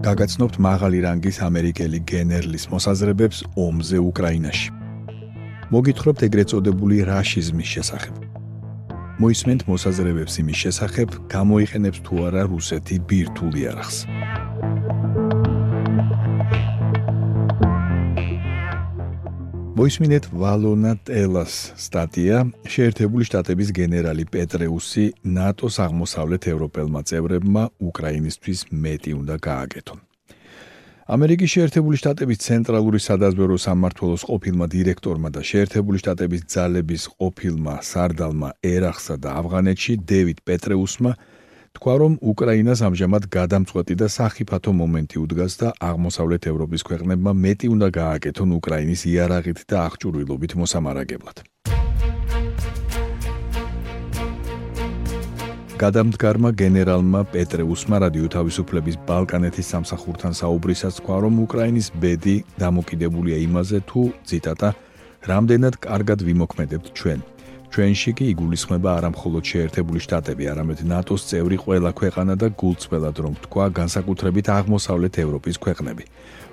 გაგაცნობთ მაღალი რანგის ამერიკელი გენერლის მოსაზრებებს ომზე უკრაინაში. მოგითხრობთ ეგრეთ წოდებული რაშიზმის შესახებ. მოისმენთ მოსაზრებებს იმის შესახებ, გამოიყენებს თუ არა რუსეთი ბირთულ იარაღს. მოისმინეთ ვალონა ტელას სტატია შეერთებული შტატების გენერალი პეტრეუსი ნატოს აღმოსავლეთ ევროპელმა წევრებმა უკრაინისთვის მეტი უნდა გააკეთონ. ამერიკის შეერთებული შტატების ცენტრალური სადაზვერვო სამმართველოს ყოფილმა დირექტორმა და შეერთებული შტატების ძალების ყოფილმა სარდალმა ერახსა და ავღანეთში დევიდ პეტრეუსმა თქვა რომ უკრაინას ამჟამად გადამწყვეტი და სახიფათო მომენტი უდგას და აღმოსავლეთ ევროპის ქვეყნებმა მეტი უნდა გააკეთონ უკრაინის იარაღით და აღჭურვილობით მოსამარაგებლად. გადამდგარმა გენერალმა პეტრეუსმა რადიო თავისუფლების ბალკანეთის სამსახურთან საუბრისას თქვა, რომ უკრაინის ბედი დამოკიდებულია იმაზე, თუ ციტატა, რამდენად კარგად ვიმოქმედებთ ჩვენ. ჩვენში კი იგულისხმება არა მხოლოდ შეერთებული შტატები, არამედ ნატოს წევრი ყველა ქვეყანა და გულწრფელად რომ თქვა, განსაკუთრებით აღმოსავლეთ ევროპის ქვეყნები,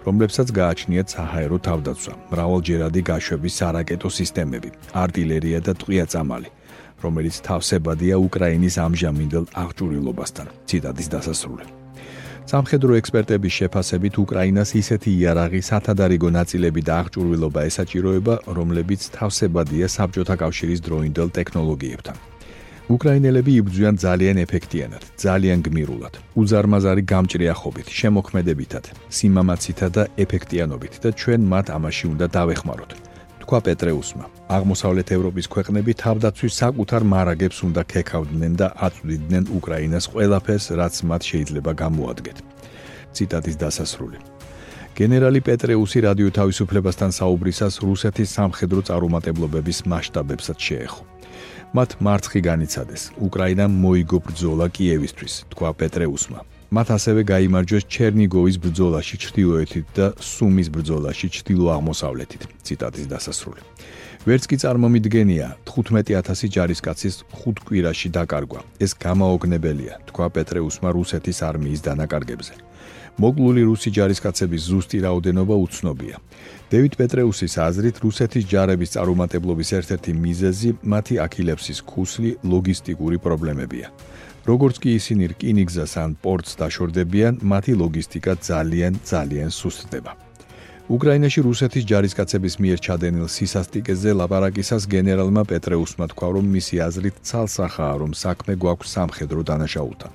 რომლებსაც გააჩნიათ საჰაერო თავდაცვა, მრავალჯერადი გაშვების სარაკეტო სისტემები, артиლერია და ტყვია-წამალი, რომელიც თავსებადია უკრაინის ამჟამინდელ აღჭურვილობასთან. ციტატის დასასრულს სამხედრო ექსპერტების შეფასებით უკრაინას ისეთი იარაღი სათადარიგო ნაწილები და აღჭურვილობა ესაჭიროება, რომლებიც თავსებადია საბჭოთა კავშირის დროინდელ ტექნოლოგიებთან. უკრაინელები იბრძვიან ძალიან ეფექტიანად, ძალიან გმირულად, უზარმაზარი გამჭრიახობით, შემოქმედებითად, სიმამაცითა და ეფექტიანობით და ჩვენ მათ ამაში უნდა დავეხმაროთ. თქვა პეტრეუსმა. აღმოსავლეთ ევროპის ქვეყნები თავდაცვის საკუთარ მარაგებს უნდა ქეკავდნენ და აწვდიდნენ უკრაინას ყველაფერს, რაც მათ შეიძლება გამოადგეთ. ციტატის დასასრული. გენერალი პეტრეუსი რადიო თავისუფლებასთან საუბრისას რუსეთის სამხედრო წარუმატებლობების მასშტაბებსაც შეეხო. მათ მარცხი განიცადეს. უკრაინამ მოიგო ბრძოლა კიევისთვის, თქვა პეტრეუსმა. მათ ასევე გამოიმარჯვეს ჩერნიგოვის ბრძოლაში ჩრდილოეთით და სუმის ბრძოლაში ჩრდილო-აღმოსავლეთით. ციტატის დასასრული. ვერც კი წარმომიდგენია 15000 ჯარისკაცის 5 კვირაში დაკარგვა. ეს გამაოგნებელია, თქვა პეტრეუსმა რუსეთის არმიის დანაკარგებზე. მოგლული რუსი ჯარისკაცების ზუსტი რაოდენობა უცნობია. დევიდ პეტრეუსის აზრით, რუსეთის ჯარების წარუმატებლობის ერთ-ერთი მიზეზი მათი აქილევსის ქუსლი ლოგისტიკური პრობლემებია. როგორც კი ისინი რკინიგზას ან პორტს დაშორდებიან, მათი ლოგისტიკა ძალიან ძალიან სუსტდება. უკრაინაში რუსეთის ჯარისკაცების მიერ ჩადენილ სისასტიკეზე ლაპარაკისას გენერალმა პეტრეუსმა თქვა, რომ მისი აზრით ცალსახაა, რომ საქმე გვაქვს სამხედრო დანაშაულთან.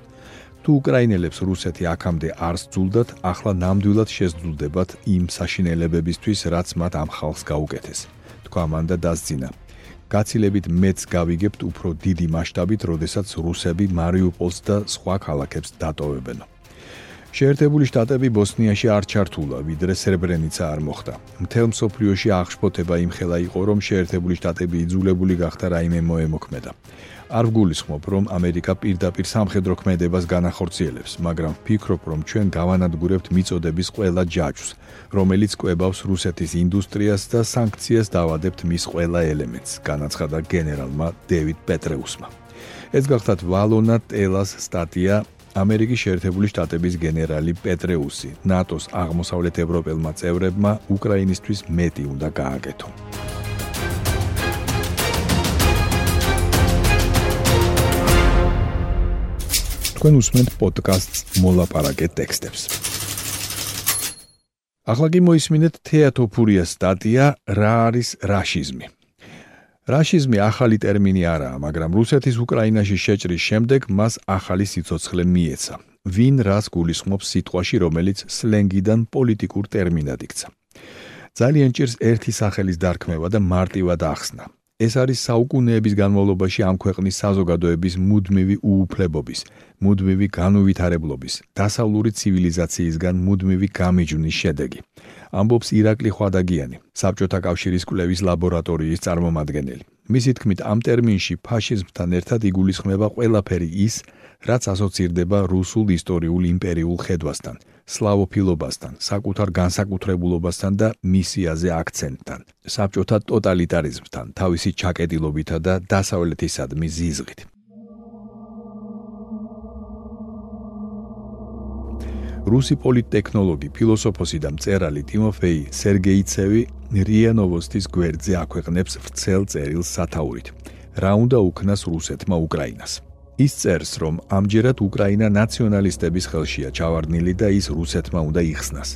თუ უკრაინელებს რუსეთი აქამდე არ სძულდათ, ახლა ნამდვილად შეძულდებათ იმ საშინელებებისთვის, რაც მათ ამ ხალხს გაუკეთეს. თქვა მან და დასძინა: გაცილებით მეც გავიგებთ უფრო დიდი მასშტაბით, როდესაც რუსები მარიუპოლს და სხვა ქალაქებს დატოვებენ. შეერთებული შტატები ბოსნიაში არ ჩართულა, ვიდრე სერბრენიცა არ მოხდა. მთელ მსოფლიოში აღშფოთება იმხელა იყო, რომ შეერთებული შტატები იძულებული გახდა რაიმე მოემოქმედა. არ ვგულისხმობ, რომ ამერიკა პირდაპირ სამხედრო ქმედებას განახორციელებს, მაგრამ ვფიქრობ, რომ ჩვენ გავანადგურებთ მიწოდების ყველა ჯაჭვს, რომელიც კვებავს რუსეთის ინდუსტრიას და სანქციას დავადებთ მის ყველა ელემენტს, განაცხადა გენერალმა დევიდ პეტრეუსმა. ეს გახლავთ ვალონა ტელას სტატია ამერიკის შეერთებული შტატების გენერალი პეტრეუსი ნატოს აღმოსავლეთ ევროპელმა წევრებმა უკრაინისთვის მეტი უნდა გააკეთონ. თქვენ უსმენთ პოდკასტს მოლაპარაკე ტექსტებს. ახლა კი მოისმინეთ თეატოფურიას სტატია რა არის რაშიზმი. რაშიზმი ახალი ტერმინი არაა, მაგრამ რუსეთის უკრაინაში შეჭრის შემდეგ მას ახალი სიცოცხლე მიეცა. ვინ რას გულისხმობს სიტყვაში, რომელიც სლენგიდან პოლიტიკურ ტერმინად იქცა. ძალიან ჭირს ერთი სახელის დარქმევა და მარტივად ახსნა. ეს არის საუკუნეების განმავლობაში ამ ქვეყნის საზოგადოების მუდმივი უუფლებობის, მუდმივი განუვითარებლობის, დასავლური ცივილიზაციისგან მუდმივი გამიჯვნის შედეგი. ამბობს ირაკლი ხვადაგიანი, საბჭოთა კავშირის კვლევის ლაბორატორიის წარმომადგენელი. მისი თქმით, ამ ტერმინში ფაშიზმთან ერთად იგულისხმება ყველაფერი ის, რაც ასოცირდება რუსულ ისტორიულ იმპერიულ ხედვასთან, სლავოფილობასთან, საკუთარ განსაკუთრებულობასთან და მისიაზე აქცენტთან, საბჭოთა ტოტალიტარიზმთან, თავისი ჩაკეტილობითა და დასავლეთისადმი ზიზღით. რუსი პოლიტექნოლოგი, ფილოსოფოსი და მწერალი ტიმოფეი სერგეიცევი რიანოვოსტის გვერდზე აქვეყნებს ვრცელ წერილს სათაურით. რა უნდა უქნას რუსეთმა უკრაინას? ის წერს, რომ ამჯერად უკრაინა ნაციონალისტების ხელშია ჩავარდნილი და ის რუსეთმა უნდა იხსნას.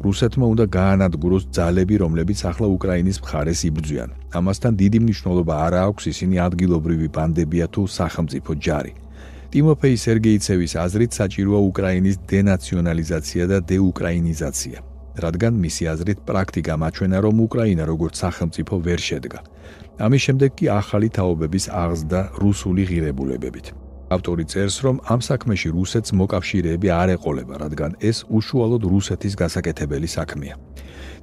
რუსეთმა უნდა გაანადგუროს ძალები, რომლებიც ახლა უკრაინის მხარეს იბრძვიან. ამასთან დიდი მნიშვნელობა არ აქვს ისინი ადგილობრივი ბანდებია თუ სახელმწიფო ჯარი. ტიმოფეი სერგეიცევის აზრით საჭიროა უკრაინის დენაციონალიზაცია და დეუკრაინიზაცია, რადგან მისი აზრით პრაქტიკა მაჩვენა, რომ უკრაინა როგორც სახელმწიფო ვერ შედგა. ამის შემდეგ კი ახალი თაობების აღზრდა რუსული ღირებულებებით. ავტორი წერს, რომ ამ საქმეში რუსეთს მოკავშირეები არ ეყოლება, რადგან ეს უშუალოდ რუსეთის გასაკეთებელი საქმეა.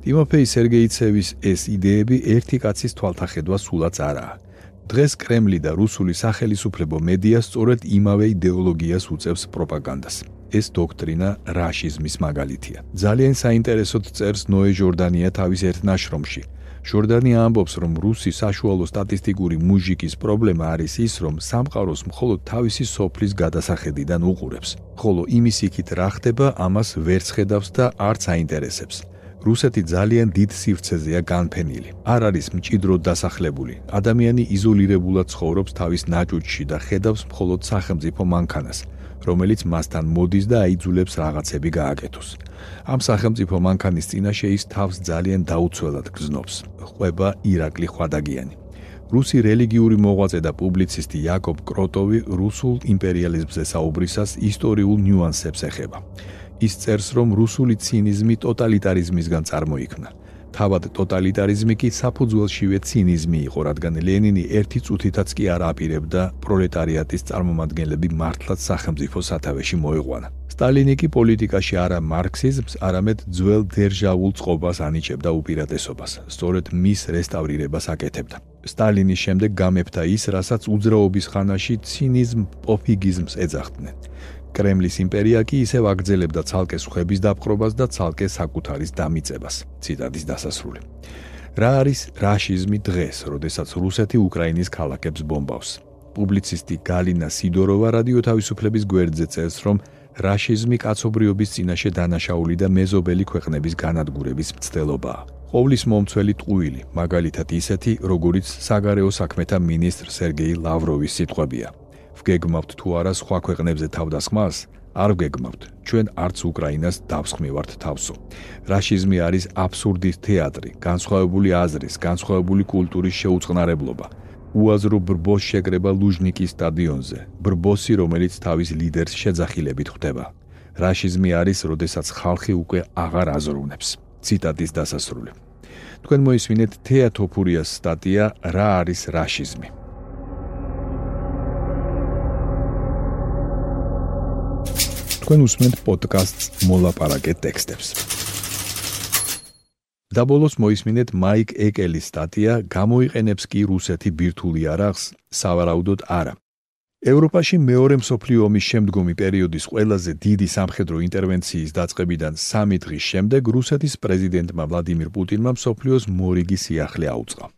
ტიმოფეი სერგეიცევის ეს იდეები ერთი კაცის თვალთახედვა სულაც არაა. დღეს კრემლი და რუსული სახელმწიფო მედია სწორედ იმავე იდეოლოგიას უწევს პროპაგანდას. ეს დოქტრინა რაშიზმის მაგალითია. ძალიან საინტერესოდ წერს ნოე ჟორდანია თავის ერთ ნაშრომში. ჟორდანია ამბობს, რომ რუსი საშუალო სტატისტიკური მუჟიკის პრობლემა არის ის, რომ სამყაროს მხოლოდ თავისი სოფლის გადასახედიდან უყურებს. ხოლო იმის იქით რა ხდება, ამას ვერც ხედავს და არც აინტერესებს. რუსეთი ძალიან დიდ სივრცეზეა განფენილი. არ არის მჭიდროდ დასახლებული. ადამიანი იზოლირებულად ცხოვრობს თავის ნაჭუჭში და ხედავს მხოლოდ სახელმწიფო მანქანას. რომელიც მასთან მოდის და აიძულებს რაღაცები გააკეთოს. ამ სახელმწიფო მანქანის წინაშე ის თავს ძალიან დაუცველად გრძნობს. ყვება ირაკლი ხვადაგიანი. რუსი რელიგიური მოღვაწე და პუბლიცისტი იაკობ კროტოვი რუსულ იმპერიალიზმზე საუბრისას ისტორიულ ნიუანსებს ეხება. ის წერს, რომ რუსული ცინიზმი ტოტალიტარიზმისგან წარმოიქმნა. თავად ტოტალიტარიზმი კი საფუძველშივე ცინიზმი იყო, რადგან ლენინი ერთი წუთითაც კი არ აპირებდა პროლეტარიატის წარმომადგენლები მართლაც სახელმწიფო სათავეში მოეყვანა. სტალინი კი პოლიტიკაში არა მარქსიზმს, არამედ ძველ დერჟავულ წყობას ანიჭებდა უპირატესობას. სწორედ მის რესტავრირებას აკეთებდა. სტალინის შემდეგ გამეფდა ის, რასაც უძრაობის ხანაში ცინიზმ, პოფიგიზმს ეძახდნენ. კრემლის იმპერია კი ისევ აგრძელებდა ცალკე ხების დაპყრობას და ცალკე საკუთარის დამიწებას. ციტატის დასასრული. რა არის რაშიზმი დღეს, როდესაც რუსეთი უკრაინის ქალაქებს ბომბავს? პუბლიცისტი გალინა სიდოროვა რადიო თავისუფლების გვერდზე წერს, რომ რაშიზმი კაცობრიობის წინაშე დანაშაული და მეზობელი ქვეყნების განადგურების მცდელობაა. ყოვლის მომცველი ტყუილი, მაგალითად ისეთი, როგორიც საგარეო საქმეთა მინისტრ სერგეი ლავროვის სიტყვებია. ვგეგმავთ თუ არა სხვა ქვეყნებზე თავდასხმას? არ ვგეგმავთ. ჩვენ არც უკრაინას დავსხმევართ თავსო. რაშიზმი არის აბსურდის თეატრი, განსხვავებული აზრის, განსხვავებული კულტურის შეუწყნარებლობა. უაზრო ბრბოს შეკრება ლუჟნიკის სტადიონზე. ბრბოსი, რომელიც თავის ლიდერს შეძახილებით ხვდება. რაშიზმი არის, როდესაც ხალხი უკვე აღარ აზროვნებს. ციტატის დასასრული. თქვენ მოისმინეთ თეატოფურიას სტატია რა არის რაშიზმი. თქვენ უსმენთ პოდკასტს მოლაპარაკე ტექსტებს. და ბოლოს მოისმინეთ მაიკ ეკელის სტატია გამოიყენებს კი რუსეთი ბირთული არახს სავარაუდოდ არა. ევროპაში მეორე მსოფლიო ომის შემდგომი პერიოდის ყველაზე დიდი სამხედრო ინტერვენციის დაწყებიდან 3 დღის შემდეგ რუსეთის პრეზიდენტმა ვლადიმირ პუტინმა მსოფლიოს მორიგი სიახლე აუწყა.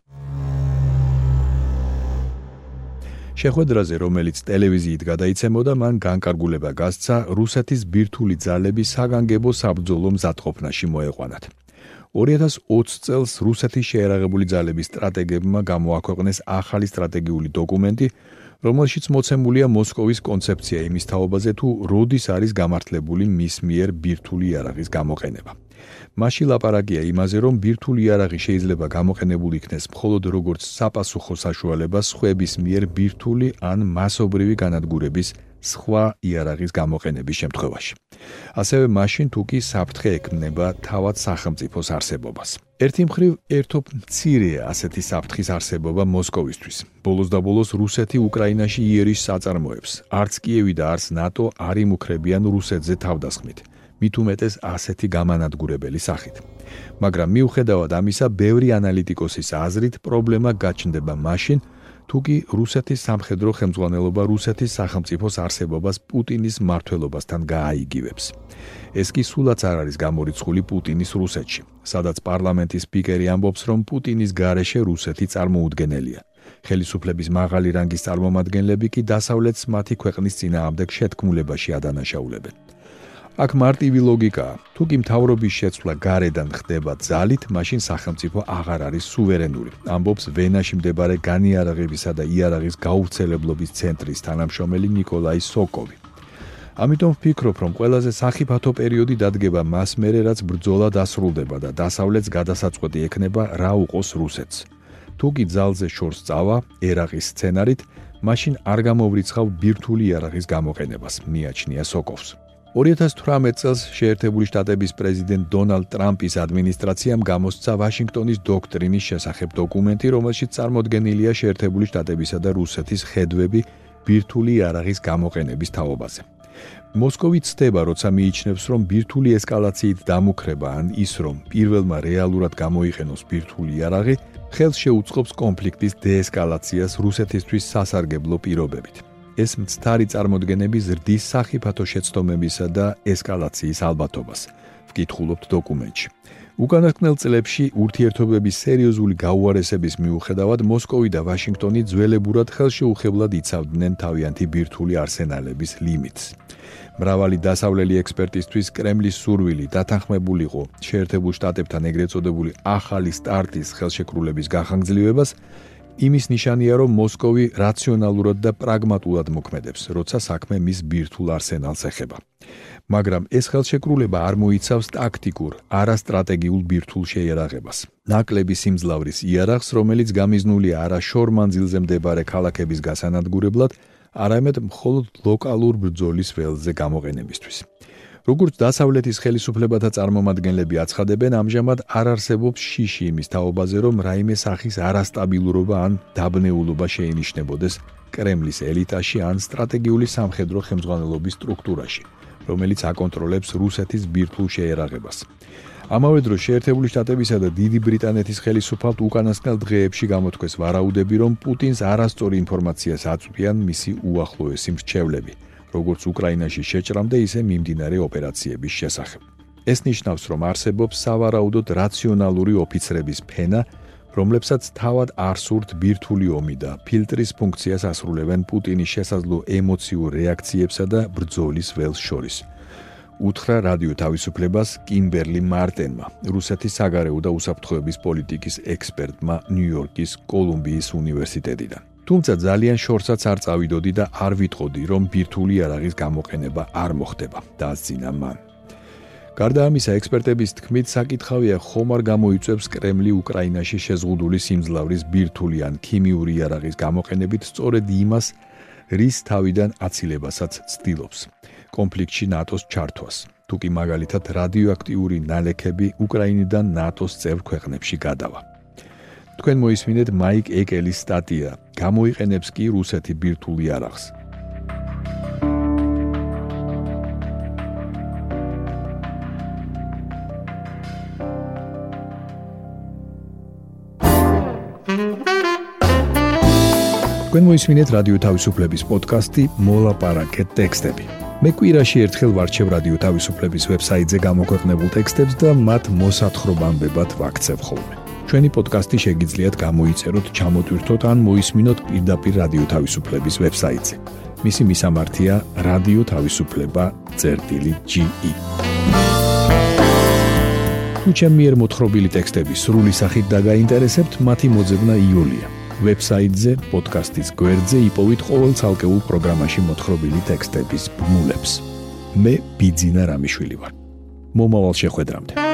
შეხვედრაზე, რომელიც ტელევიზიით გადაიცემოდა, მან განკარგულება გასცა რუსეთის ბირთული ძალები საგანგებო საბრძოლო მზადყოფნაში მოეყვანათ. 2020 წელს რუსეთის შეერაღებული ძალების სტრატეგებმა გამოაქვეყნეს ახალი სტრატეგიული დოკუმენტი, რომელშიც მოცემულია მოსკოვის კონცეფცია იმის თაობაზე თუ როდის არის გამართლებული მის მიერ ბირთული იარაღის გამოყენება. მასში ლაპარაკია იმაზე, რომ ბირთვული იარაღი შეიძლება გამოყენებულ იქნეს მხოლოდ როგორც საპასუხო საშუალება სხვების მიერ ბირთვული ან მასობრივი განადგურების სხვა იარაღის გამოყენების შემთხვევაში. ასევე მაშინ თუ კი საფრთხე ექმნება თავად სახელმწიფოს არსებობას. ერთი მხრივ ერთობ მცირეა ასეთი საფრთხის არსებობა მოსკოვისთვის. ბოლოს და ბოლოს რუსეთი უკრაინაში იერიშს აწარმოებს. არც კიევი და არც ნატო არ იმუქრებიან რუსეთზე თავდასხმით. მით უმეტეს ასეთი გამანადგურებელი სახით. მაგრამ მიუხედავად ამისა, ბევრი ანალიტიკოსის აზრით, პრობლემა გაჩნდება მაშინ, თუ კი რუსეთის სამხედრო ხელმძღვანელობა რუსეთის სახელმწიფოს არსებობას პუტინის მართლობასთან გააიგივებს. ეს კი სულაც არ არის გამორიცხული პუტინის რუსეთში, სადაც პარლამენტის სპიკერი ამბობს, რომ პუტინის გარეშე რუსეთი წარმოუდგენელია. ხელისუფლების მაღალი რანგის წარმომადგენლები კი დასავლეთს მათი ქვეყნის წინააღმდეგ შეთქმულებაში ადანაშაულებენ. აქ მარტივი ლოგიკაა. თუ კი მთავრობის შეცვლა გარედან ხდება ძალით, მაშინ სახელმწიფო აღარ არის სუვერენული. ამბობს ვენაში მდებარე განიარაღებისა და იარაღის გაუცელებლობის ცენტრის თანამშრომელი نيكოლაი სოკოვი. ამიტომ ვფიქრობ, რომ ყველაზე სახიფათო პერიოდი დადგება მას მერე, რაც ბრძოლა დასრულდება და დასავლეთს გადასაწყვეტი ექნება რა უყოს რუსეთს. თუ კი ძალზე შორს წავა ერაყის სცენარით, მაშინ არ გამოვრიცხავ ბირთული იარაღის გამოყენებას, მიაჩნია სოკოვს. 2018 წელს შეერთებული შტატების პრეზიდენტ დონალდ ტრამპის ადმინისტრაციამ გამოსცა ვაშინგტონის დოქტრინის შესახებ დოკუმენტი, რომელშიც წარმოდგენილია შეერთებული შტატებისა და რუსეთის ხედვები ბირთული იარაღის გამოყენების თაობაზე. მოსკოვი ცდება, როცა მიიჩნევს, რომ ბირთული ესკალაციით დამუქრება ან ის, რომ პირველმა რეალურად გამოიყენოს ბირთული იარაღი, ხელს შეუწყობს კონფლიქტის დეესკალაციას რუსეთისთვის სასარგებლო პირობებით. ეს მცდარი წარმოდგენები ზრდის სახიფათო შეცდომებისა და ესკალაციის ალბათობას. ვკითხულობთ დოკუმენტში. უკანასკნელ წლებში ურთიერთობების სერიოზული გაუარესების მიუხედავად მოსკოვი და ვაშინგტონი ძველებურად ხელშეუხებლად იცავდნენ თავიანთი ბირთვული არსენალების ლიმიტს. მრავალი დასავლელი ექსპერტისთვის კრემლის სურვილი დათანხმებულიყო შეერთებულ შტატებთან ეგრეთ წოდებული ახალი სტარტის ხელშეკრულების გახანგრძლივებას იმის ნიშანია, რომ მოსკოვი რაციონალურად და პრაგმატულად მოქმედებს, როცა საქმე მის ბირთულ არსენალს ეხება. მაგრამ ეს ხელშეკრულება არ მოიცავს ტაქტიკურ, არასტრატეგიულ ბირთულ შეიარაღებას. ნაკლები სიმძლავრის იარაღს, რომელიც გამიზნულია არა შორ მანძილზე მდებარე ქალაქების გასანადგურებლად, არამედ მხოლოდ ლოკალურ ბრძოლის ველზე გამოყენებისთვის. როგორც დასავლეთის ხელისუფლებათა წარმომადგენლები აცხადებენ, ამჟამად არ არსებობს შიში იმის თაობაზე, რომ რაიმე სახის არასტაბილურობა ან დაბნეულობა შეინიშნებოდეს კრემლის ელიტაში ან სტრატეგიული სამხედრო ხელმძღვანელობის სტრუქტურაში, რომელიც აკონტროლებს რუსეთის ბირთვულ შეერაღებას. ამავე დროს შეერთებული შტატებისა და დიდი ბრიტანეთის ხელისუფალთ უკანასკნელ დღეებში გამოთქვეს ვარაუდები, რომ პუტინს არასწორი ინფორმაციას აწვდიან მისი უახლოესი მრჩევლები. როგორც უკრაინაში შეჭრამდე, ისე მიმდინარე ოპერაციების შესახებ. ეს ნიშნავს, რომ არსებობს სავარაუდოდ რაციონალური ოფიცრების ფენა, რომლებსაც თავად არ სურთ ბირთვული ომი და ფილტრის ფუნქციას ასრულებენ პუტინის შესაძლო ემოციურ რეაქციებსა და ბრძოლის ველს შორის. უთხრა რადიო თავისუფლებას კიმბერლი მარტენმა, რუსეთის საგარეო და უსაფრთხოების პოლიტიკის ექსპერტმა ნიუ-იორკის კოლუმბიის უნივერსიტეტიდან. თუმცა ძალიან შორსაც არ წავიდოდი და არ ვიტყოდი, რომ ბირთული იარაღის გამოყენება არ მოხდება, დაასწინა მან. გარდა ამისა, ექსპერტების თქმით, საკითხავია, ხომ არ გამოიწვევს კრემლი უკრაინაში შეზღუდული სიმძლავრის ბირთული ან ქიმიური იარაღის გამოყენებით სწორედ იმას, რის თავიდან აცილებასაც ცდილობს. კონფლიქტში ნატოს ჩართვას. თუ კი მაგალითად რადიოაქტიური ნალექები უკრაინიდან ნატოს წევრ ქვეყნებში გადავა. თქვენ მოისმინეთ მაიკ ეკელის სტატია. გამოიყენებს კი რუსეთი ბირთულ იარაღს. თქვენ მოისმინეთ რადიო თავისუფლების პოდკასტი მოლაპარაკეთ ტექსტები. მე კვირაში ერთხელ ვარჩევ რადიო თავისუფლების ვებსაიტზე გამოქვეყნებულ ტექსტებს და მათ მოსათხრობამდე ვაქცევ ხოლმე. ჩვენი პოდკასტი შეგიძლიათ გამოიწეროთ, ჩამოტვირთოთ ან მოისმინოთ პირდაპირ რადიო თავისუფლების ვებსაიტზე. მისი მისამართია რადიო თავისუფლება.ge. თუ ჩემი მიერ მოთხრობილი ტექსტები სრული სახით დაგაინტერესებთ, მათი მოძებნა იულია. ვებსაიტზე პოდკასტის გვერდზე იპოვით ყოველ ცალკეულ პროგრამაში მოთხრობილი ტექსტების ბმულებს. მე ბიძინა რამიშვილი ვარ. მომავალ შეხვედრამდე.